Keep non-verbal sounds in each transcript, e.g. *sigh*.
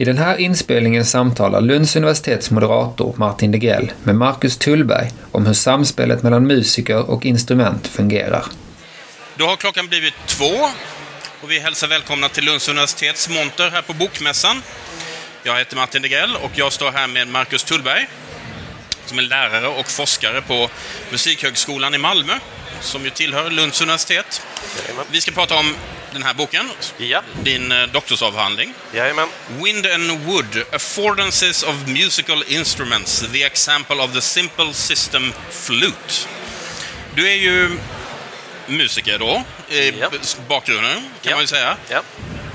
I den här inspelningen samtalar Lunds universitets moderator Martin Degrell med Marcus Tullberg om hur samspelet mellan musiker och instrument fungerar. Då har klockan blivit två och vi hälsar välkomna till Lunds universitets monter här på Bokmässan. Jag heter Martin Degrell och jag står här med Marcus Tullberg som är lärare och forskare på Musikhögskolan i Malmö, som ju tillhör Lunds universitet. Vi ska prata om den här boken, Ja, din eh, doktorsavhandling. jajamän. Wind and Wood, Affordances of Musical Instruments, the example of the simple system flute. Du är ju musiker då, i Ja. bakgrunden kan Ja. man ju säga. Ja.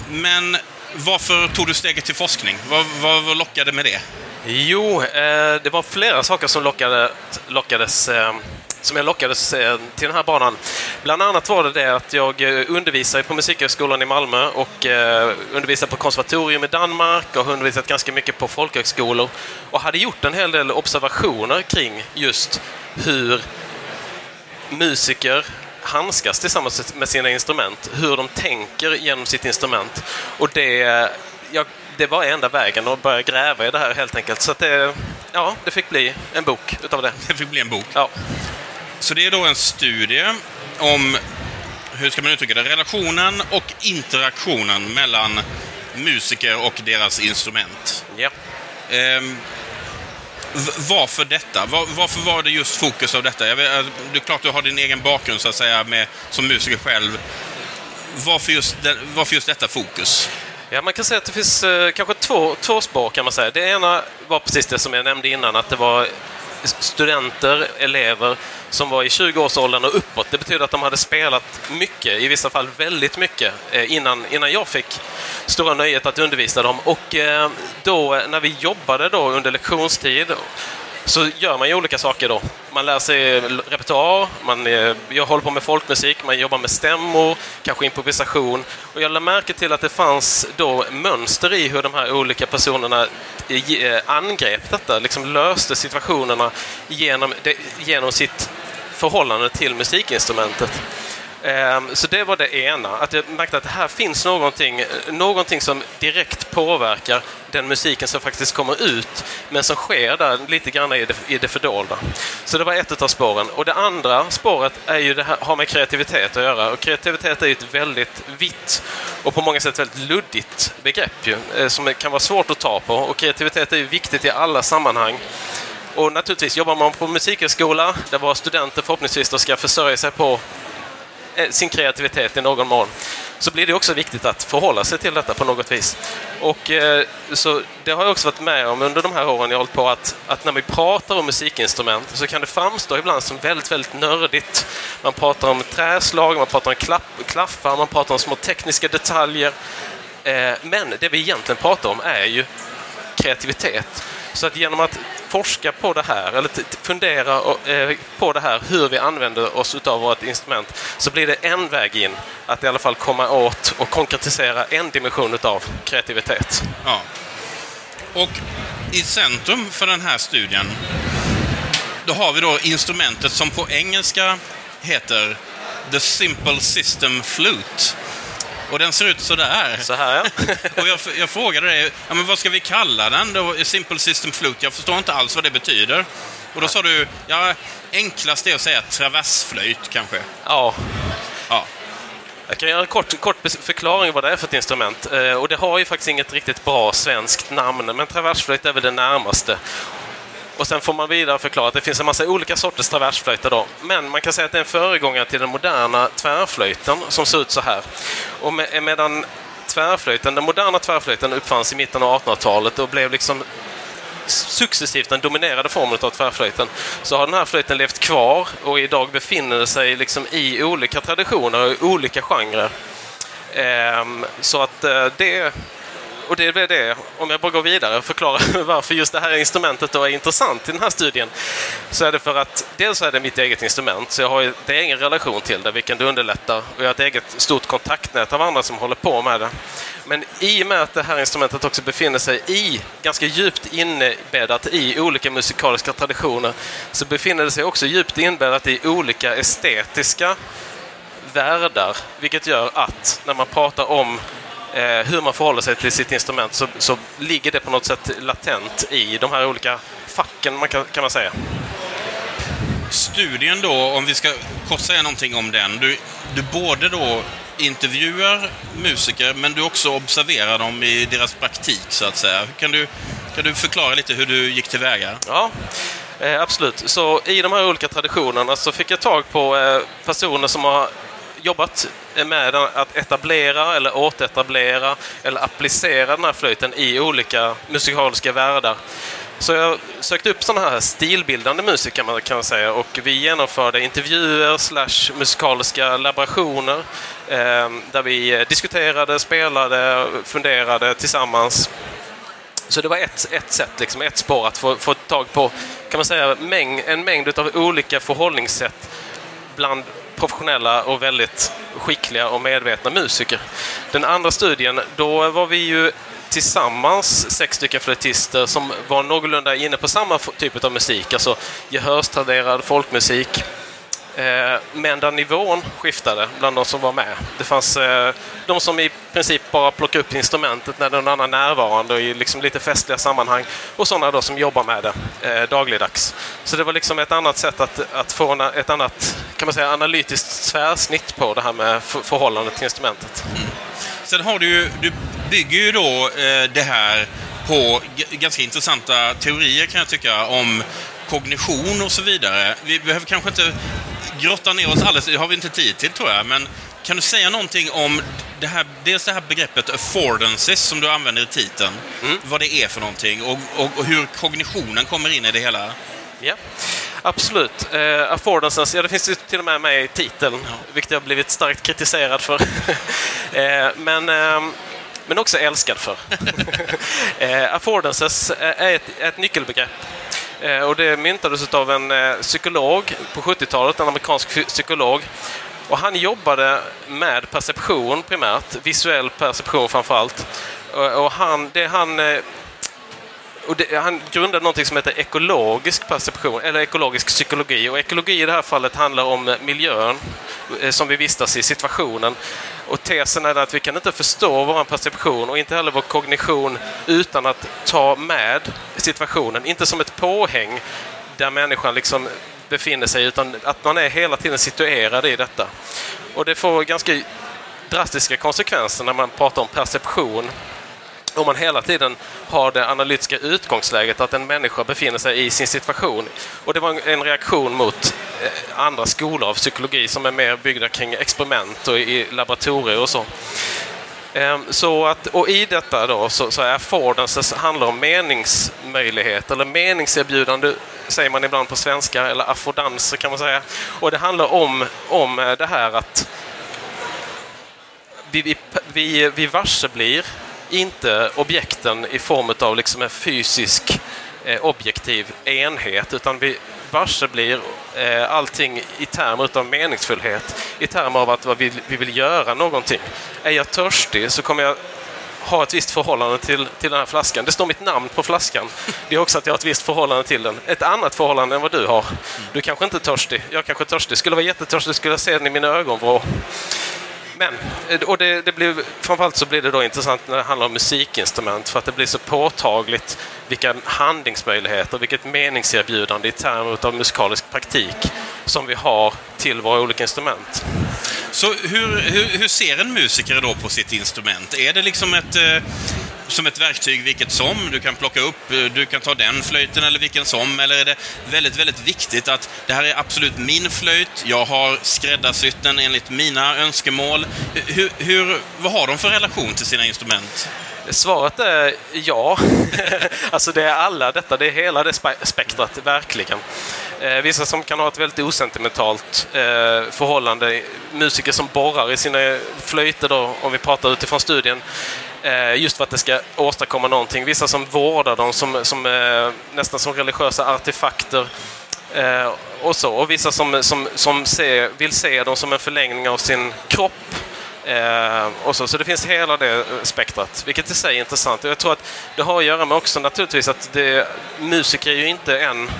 Men varför tog du steget till forskning? Vad, vad, vad lockade med det? Jo, eh, det var flera saker som lockade, lockades, eh, som jag lockades eh, till den här banan. Bland annat var det det att jag eh, undervisar på Musikhögskolan i Malmö och eh, undervisar på konservatorium i Danmark och har undervisat ganska mycket på folkhögskolor och hade gjort en hel del observationer kring just hur musiker handskas tillsammans med sina instrument, hur de tänker genom sitt instrument. Och det, ja, det var enda vägen att börja gräva i det här helt enkelt. Så det, ja, det fick bli en bok utav det. Det fick bli en bok. Ja, Så det är då en studie om, hur ska man uttrycka det, relationen och interaktionen mellan musiker och deras instrument. ja. Ehm, varför detta? Var, varför var det just fokus av detta? Jag vet, eh, det är klart du har din egen bakgrund så att säga med, som musiker själv. Varför just, varför just detta fokus? Ja, man kan säga att det finns eh, kanske två, två spår kan man säga. Det ena var precis det som jag nämnde innan, att det var studenter, elever som var i 20-årsåldern och uppåt. Det betyder att de hade spelat mycket, i vissa fall väldigt mycket, eh, innan, innan jag fick stora nöjet att undervisa dem. Och eh, då när vi jobbade då under lektionstid så gör man ju olika saker då. Man lär sig repertoar, man, eh, jag håller på med folkmusik, man jobbar med stämmor, kanske improvisation. Och jag lade märke till att det fanns då mönster i hur de här olika personerna eh, eh, angrep detta, liksom löste situationerna genom, det, genom sitt förhållande till musikinstrumentet. Ehm, så det var det ena, att jag märkte att här finns någonting, någonting som direkt påverkar den musiken som faktiskt kommer ut, men som sker där lite grann i det, i det fördolda. Så det var ett av spåren. Och det andra spåret är ju det här, har med kreativitet att göra. Och kreativitet är ju ett väldigt vitt och på många sätt väldigt luddigt begrepp ju, eh, som kan vara svårt att ta på. Och kreativitet är ju viktigt i alla sammanhang. Och naturligtvis jobbar man på musikhögskola där våra studenter förhoppningsvis ska försörja sig på Eh, sin kreativitet i någon mån så blir det också viktigt att förhålla sig till detta på något vis. Och eh, så det har jag också varit med om under de här åren jag har hållit på att, att när vi pratar om musikinstrument så kan det framstå ibland som väldigt, väldigt nördigt. Man pratar om träslag, man pratar om klapp, klaffar, man pratar om små tekniska detaljer. Eh, men det vi egentligen pratar om är ju kreativitet. Så att genom att forska på det här, eller fundera eh, på det här, hur vi använder oss av vårt instrument, så blir det en väg in att i alla fall komma åt och konkretisera en dimension av kreativitet. Ja. Och i centrum för den här studien, då har vi då instrumentet som på engelska heter The Simple System Flute. Och den ser ut sådär. Så här, ja. *laughs* Och jag, jag frågade dig, ja, men vad ska vi kalla den då? Simple System Flute? Jag förstår inte alls vad det betyder. Och då sa du, ja, enklast är att säga traversflöjt kanske. ja. Ja. Jag kan göra en kort, kort förklaring vad det är för ett instrument. Eh, och det har ju faktiskt inget riktigt bra svenskt namn, men traversflöjt är väl det närmaste. Och sen får man vidare förklara att det finns en massa olika sorters traversflöjter då. Men man kan säga att det är en föregångare till den moderna tvärflöjten som ser ut så här. Och med, eh, medan tvärflöjten, den moderna tvärflöjten uppfanns i mitten av 1800-talet och blev liksom successivt den dominerade formen av tvärflöjten så har den här flöjten levt kvar och idag befinner den sig liksom i olika traditioner och olika genrer. Ehm, så att eh, det och det är det, om jag bara går vidare och förklarar *laughs* varför just det här instrumentet då är intressant i den här studien, så är det för att dels är det mitt eget instrument, så jag har ju det är ingen relation till det, vilket det underlättar, och jag har ett eget stort kontaktnät av andra som håller på med det. Men i och med att det här instrumentet också befinner sig i, ganska djupt inbäddat i olika musikaliska traditioner, så befinner det sig också djupt inbäddat i olika estetiska världar, vilket gör att när man pratar om hur man förhåller sig till sitt instrument så, så ligger det på något sätt latent i de här olika facken man kan, kan man säga. Studien då, om vi ska kort säga någonting om den. Du, du både då intervjuar musiker, men du också observerar dem i deras praktik, så att säga. Kan du, kan du förklara lite hur du gick tillväga? Ja, eh, absolut. Så i de här olika traditionerna så fick jag tag på eh, personer som har jobbat med att etablera eller återetablera eller applicera den här flöjten i olika musikaliska världar. Så jag sökte upp sådana här stilbildande musiker kan man kan säga och vi genomförde intervjuer slash musikaliska laborationer eh, där vi diskuterade, spelade, funderade tillsammans. Så det var ett, ett sätt, liksom, ett spår att få, få tag på kan man säga, mäng, en mängd av olika förhållningssätt bland professionella och väldigt skickliga och medvetna musiker. Den andra studien, då var vi ju tillsammans sex stycken flöjtister som var någorlunda inne på samma typ av musik, alltså gehörstraderad folkmusik. Eh, men där nivån skiftade bland de som var med. Det fanns eh, de som i princip bara plockade upp instrumentet när någon annan är närvarande i liksom lite festliga sammanhang och sådana då som jobbar med det eh, dagligdags. Så det var liksom ett annat sätt att, att få ett annat kan man säga, analytiskt tvärsnitt på det här med förhållandet till instrumentet. Mm. Sen har du ju, du bygger ju då eh, det här på ganska intressanta teorier kan jag tycka om kognition och så vidare. Vi behöver kanske inte grotta ner oss alldeles, det har vi inte tid till tror jag, men kan du säga någonting om det här, dels det här begreppet affordances som du använder i titeln, mm. vad det är för någonting och, och, och, hur kognitionen kommer in i det hela? Ja, absolut. Eh, affordances, ja det finns ju till och med med i titeln, vilket jag har blivit starkt kritiserad för. *laughs* eh, men eh, men också älskad för. *laughs* eh, affordances är ett, ett nyckelbegrepp eh, och det myntades av en eh, psykolog på 70-talet, en amerikansk psykolog. Och han jobbade med perception primärt, visuell perception framför allt. Och han, det han eh, och det, han grundade något som heter ekologisk perception, eller ekologisk psykologi. Och ekologi i det här fallet handlar om eh, miljön eh, som vi vistas i, situationen. Och tesen är att vi kan inte förstå vår perception och inte heller vår kognition utan att ta med situationen, inte som ett påhäng där människan liksom befinner sig, utan att man är hela tiden situerad i detta. Och det får ganska drastiska konsekvenser när man pratar om perception om man hela tiden har det analytiska utgångsläget att en människa befinner sig i sin situation. Och det var en reaktion mot eh, andra skolor av psykologi som är mer byggda kring experiment och i laboratorier och så. Ehm, så att, och i detta då så, så är affordances handlar om meningsmöjlighet eller meningserbjudande säger man ibland på svenska, eller affordanser kan man säga. Och det handlar om, om eh, det här att vi, vi, vi, vi varse blir inte objekten i form av liksom en fysisk eh, objektiv enhet utan vi varse blir eh, allting i termer av meningsfullhet, i termer av att vi, vi vill göra någonting. Är jag törstig så kommer jag ha ett visst förhållande till, till den här flaskan. Det står mitt namn på flaskan. Det är också att jag har ett visst förhållande till den. Ett annat förhållande än vad du har. Du kanske inte är törstig. Jag kanske är törstig. Skulle jag vara jättetörstig skulle jag se den i mina ögonvrå. Men, eh, och det, det blir, framförallt så blir det då intressant när det handlar om musikinstrument för att det blir så påtagligt vilka handlingsmöjligheter, vilket meningserbjudande i termer av musikalisk praktik som vi har till våra olika instrument. Så hur, hur, hur ser en musiker då på sitt instrument? Är det liksom ett eh som ett verktyg vilket som. Du kan plocka upp, du kan ta den flöjten eller vilken som. Eller är det väldigt, väldigt viktigt att det här är absolut min flöjt. Jag har skräddarsytt den enligt mina önskemål. Hur, hur, vad har de för relation till sina instrument? Svaret är ja. *laughs* alltså det är alla detta, det är hela det spektrat, verkligen. Eh, vissa som kan ha ett väldigt osentimentalt eh, förhållande, musiker som borrar i sina flöjter då, om vi pratar utifrån studien, Eh, just för att det ska åstadkomma någonting. Vissa som vårdar dem som, som eh, nästan som religiösa artefakter. Eh, och så. Och vissa som, som, som ser, vill se dem som en förlängning av sin kropp. Eh, och så. så det finns hela det eh, spektrat, vilket i sig är intressant. Och jag tror att det har att göra med också naturligtvis att det, musiker är ju inte en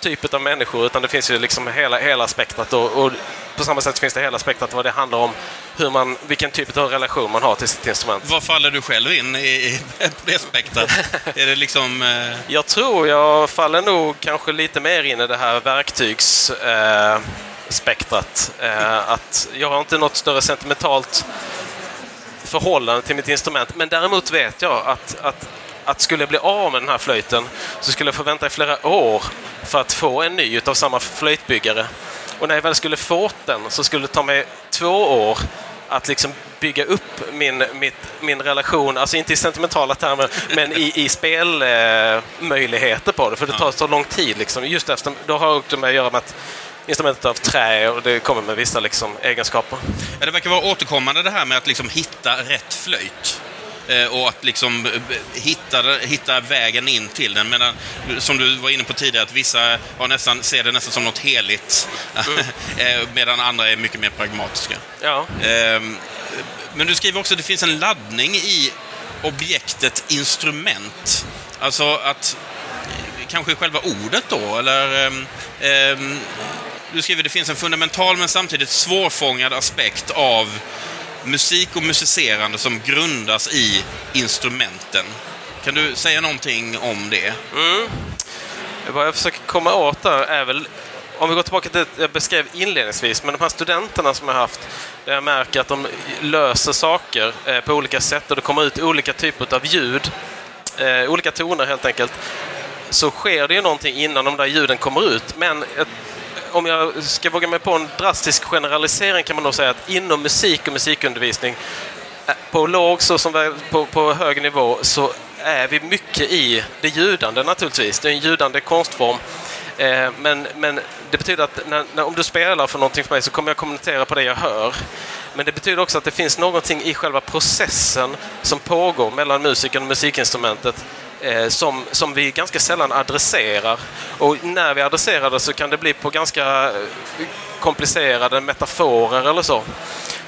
typ av människor utan det finns ju liksom hela, hela spektrat och, och på samma sätt finns det hela spektrat vad det handlar om hur man, vilken typ av relation man har till sitt instrument. Vad faller du själv in i, i det spektrat? är det liksom... Eh... Jag tror jag faller nog kanske lite mer in i det här verktygs... Eh, spektrat. Eh, att jag har inte något större sentimentalt förhållande till mitt instrument. Men däremot vet jag att, att, att skulle jag bli av med den här flöjten så skulle jag få vänta i flera år för att få en ny utav samma flöjtbyggare. Och när jag väl skulle få den så skulle det ta mig två år att liksom bygga upp min, mitt, min relation, alltså inte i sentimentala termer, men i, i spelmöjligheter eh, på det. För det tar så lång tid. Liksom. Just efter, då har det med att göra med att instrumentet av trä och det kommer med vissa liksom, egenskaper. Ja, det verkar vara återkommande det här med att liksom hitta rätt flöjt och att liksom eh, hitta, hitta vägen in till den. Medan, som du var inne på tidigare, att vissa har nästan, ser det nästan som något heligt, mm. *laughs* Eh, medan andra är mycket mer pragmatiska. Ja. Ehm, men du skriver också att det finns en laddning i objektet instrument. Alltså att kanske själva ordet då, eller um, um, du skriver att det finns en fundamental men samtidigt svårfångad aspekt av musik och musicerande som grundas i instrumenten. Kan du säga någonting om det? Mm. Vad jag försöker komma åt där är väl, om vi går tillbaka till det jag beskrev inledningsvis, men de här studenterna som jag haft, där jag märker att de löser saker eh, på olika sätt och det kommer ut olika typer av ljud, eh, olika toner helt enkelt, så sker det ju någonting innan de där ljuden kommer ut. Men om jag ska våga mig på en drastisk generalisering kan man nog säga att inom musik och musikundervisning eh, på låg så som på, på hög nivå så är vi mycket i det ljudande naturligtvis. Det är en ljudande konstform. Eh, men, men det betyder att när, när, om du spelar för någonting för mig så kommer jag kommentera på det jag hör. Men det betyder också att det finns någonting i själva processen som pågår mellan musikern och musikinstrumentet Eh, som, som vi ganska sällan adresserar. Och när vi adresserar det så kan det bli på ganska eh, komplicerade metaforer eller så.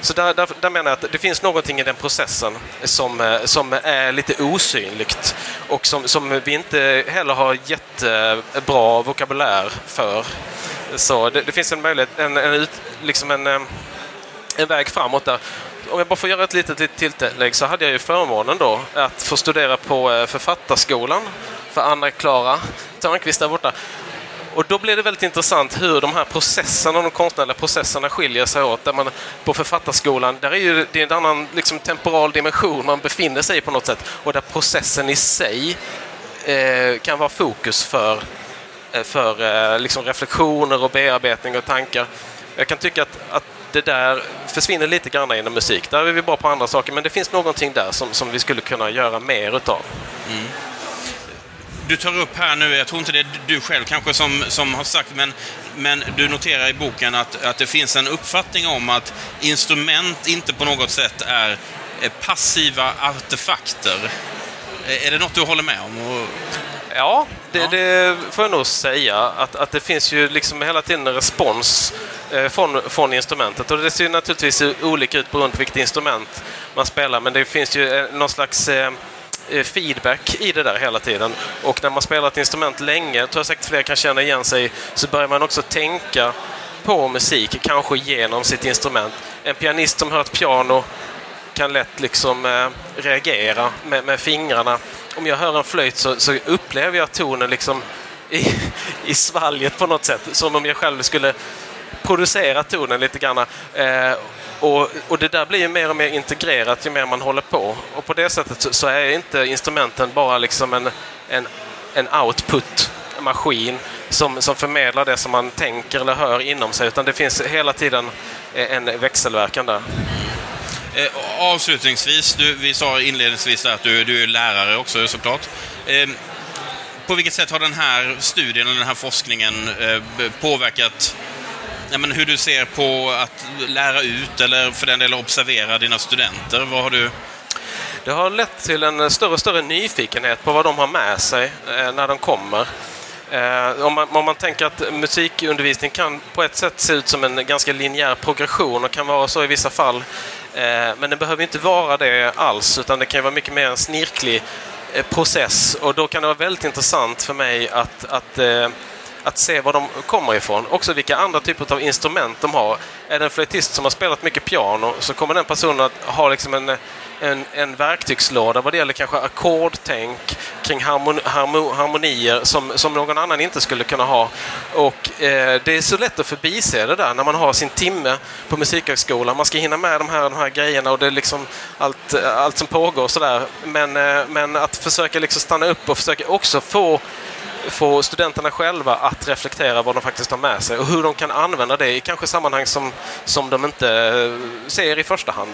Så där, där, där, menar jag att det finns någonting i den processen som, eh, som är lite osynligt och som, som vi inte heller har jättebra vokabulär för. Så det, det finns en möjlighet, en, en, liksom en, en väg framåt där om jag bara får göra ett litet tillägg så hade jag ju förmånen då att få studera på eh, Författarskolan för Anna-Klara Törnqvist där borta. Och då blev det väldigt intressant hur de här processerna, de konstnärliga processerna skiljer sig åt. Där man på Författarskolan, där är ju det är en annan liksom, temporal dimension man befinner sig i på något sätt. Och där processen i sig eh, kan vara fokus för, eh, för eh, liksom reflektioner och bearbetning och tankar. Jag kan tycka att, att det där försvinner lite grann inom musik. Där är vi bra på andra saker, men det finns någonting där som, som vi skulle kunna göra mer utav. Mm. Du tar upp här nu, jag tror inte det är du själv kanske som, som har sagt, men, men du noterar i boken att, att det finns en uppfattning om att instrument inte på något sätt är passiva artefakter. Är det något du håller med om? Ja, det, ja. det, får jag nog säga. Att, att det finns ju liksom hela tiden en respons eh, från, från instrumentet. Och det ser ju naturligtvis olika ut beroende på vilket instrument man spelar. Men det finns ju eh, någon slags eh, eh, feedback i det där hela tiden. Och när man spelar ett instrument länge, tror jag säkert fler kan känna igen sig, så börjar man också tänka på musik, kanske genom sitt instrument. En pianist som hör ett piano kan lätt liksom eh, reagera med, med fingrarna om jag hör en flöjt så, så upplever jag tonen liksom i, i svalget på något sätt. Som om jag själv skulle producera tonen lite grann. Eh, och, och, det där blir ju mer och mer integrerat ju mer man håller på. Och på det sättet så, så är inte instrumenten bara liksom en, en, en output maskin som, som förmedlar det som man tänker eller hör inom sig, utan det finns hela tiden en växelverkan där. Eh, avslutningsvis, du, vi sa inledningsvis att du, du är lärare också såklart. Eh, på vilket sätt har den här studien den här forskningen eh, påverkat ja, men hur du ser på att lära ut eller för den delen observera dina studenter? Vad har du... Det har lett till en större och större nyfikenhet på vad de har med sig eh, när de kommer. Eh, om, man, om, man, tänker att musikundervisning kan på ett sätt se ut som en ganska linjär progression och kan vara så i vissa fall. Eh, men det behöver inte vara det alls, utan det kan vara mycket mer en snirklig eh, process. Och då kan det vara väldigt intressant för mig att, att, eh, att se var de kommer ifrån. Också vilka andra typer av instrument de har. Är det en flöjtist som har spelat mycket piano så kommer den personen att ha liksom en, en, en verktygslåda vad det gäller kanske ackordtänk kring harmon, harmo, harmonier som, som någon annan inte skulle kunna ha. Och eh, det är så lätt att förbise det där när man har sin timme på Musikhögskolan. Man ska hinna med de här, de här grejerna och det är liksom allt, allt som pågår sådär. Men, eh, men att försöka liksom stanna upp och försöka också få få studenterna själva att reflektera vad de faktiskt har med sig och hur de kan använda det i kanske sammanhang som, som de inte eh, ser i första hand.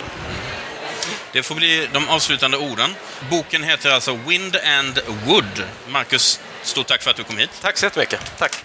Det får bli de avslutande orden. Boken heter alltså Wind and Wood. Marcus, stort tack för att du kom hit. Tack så jättemycket. Tack.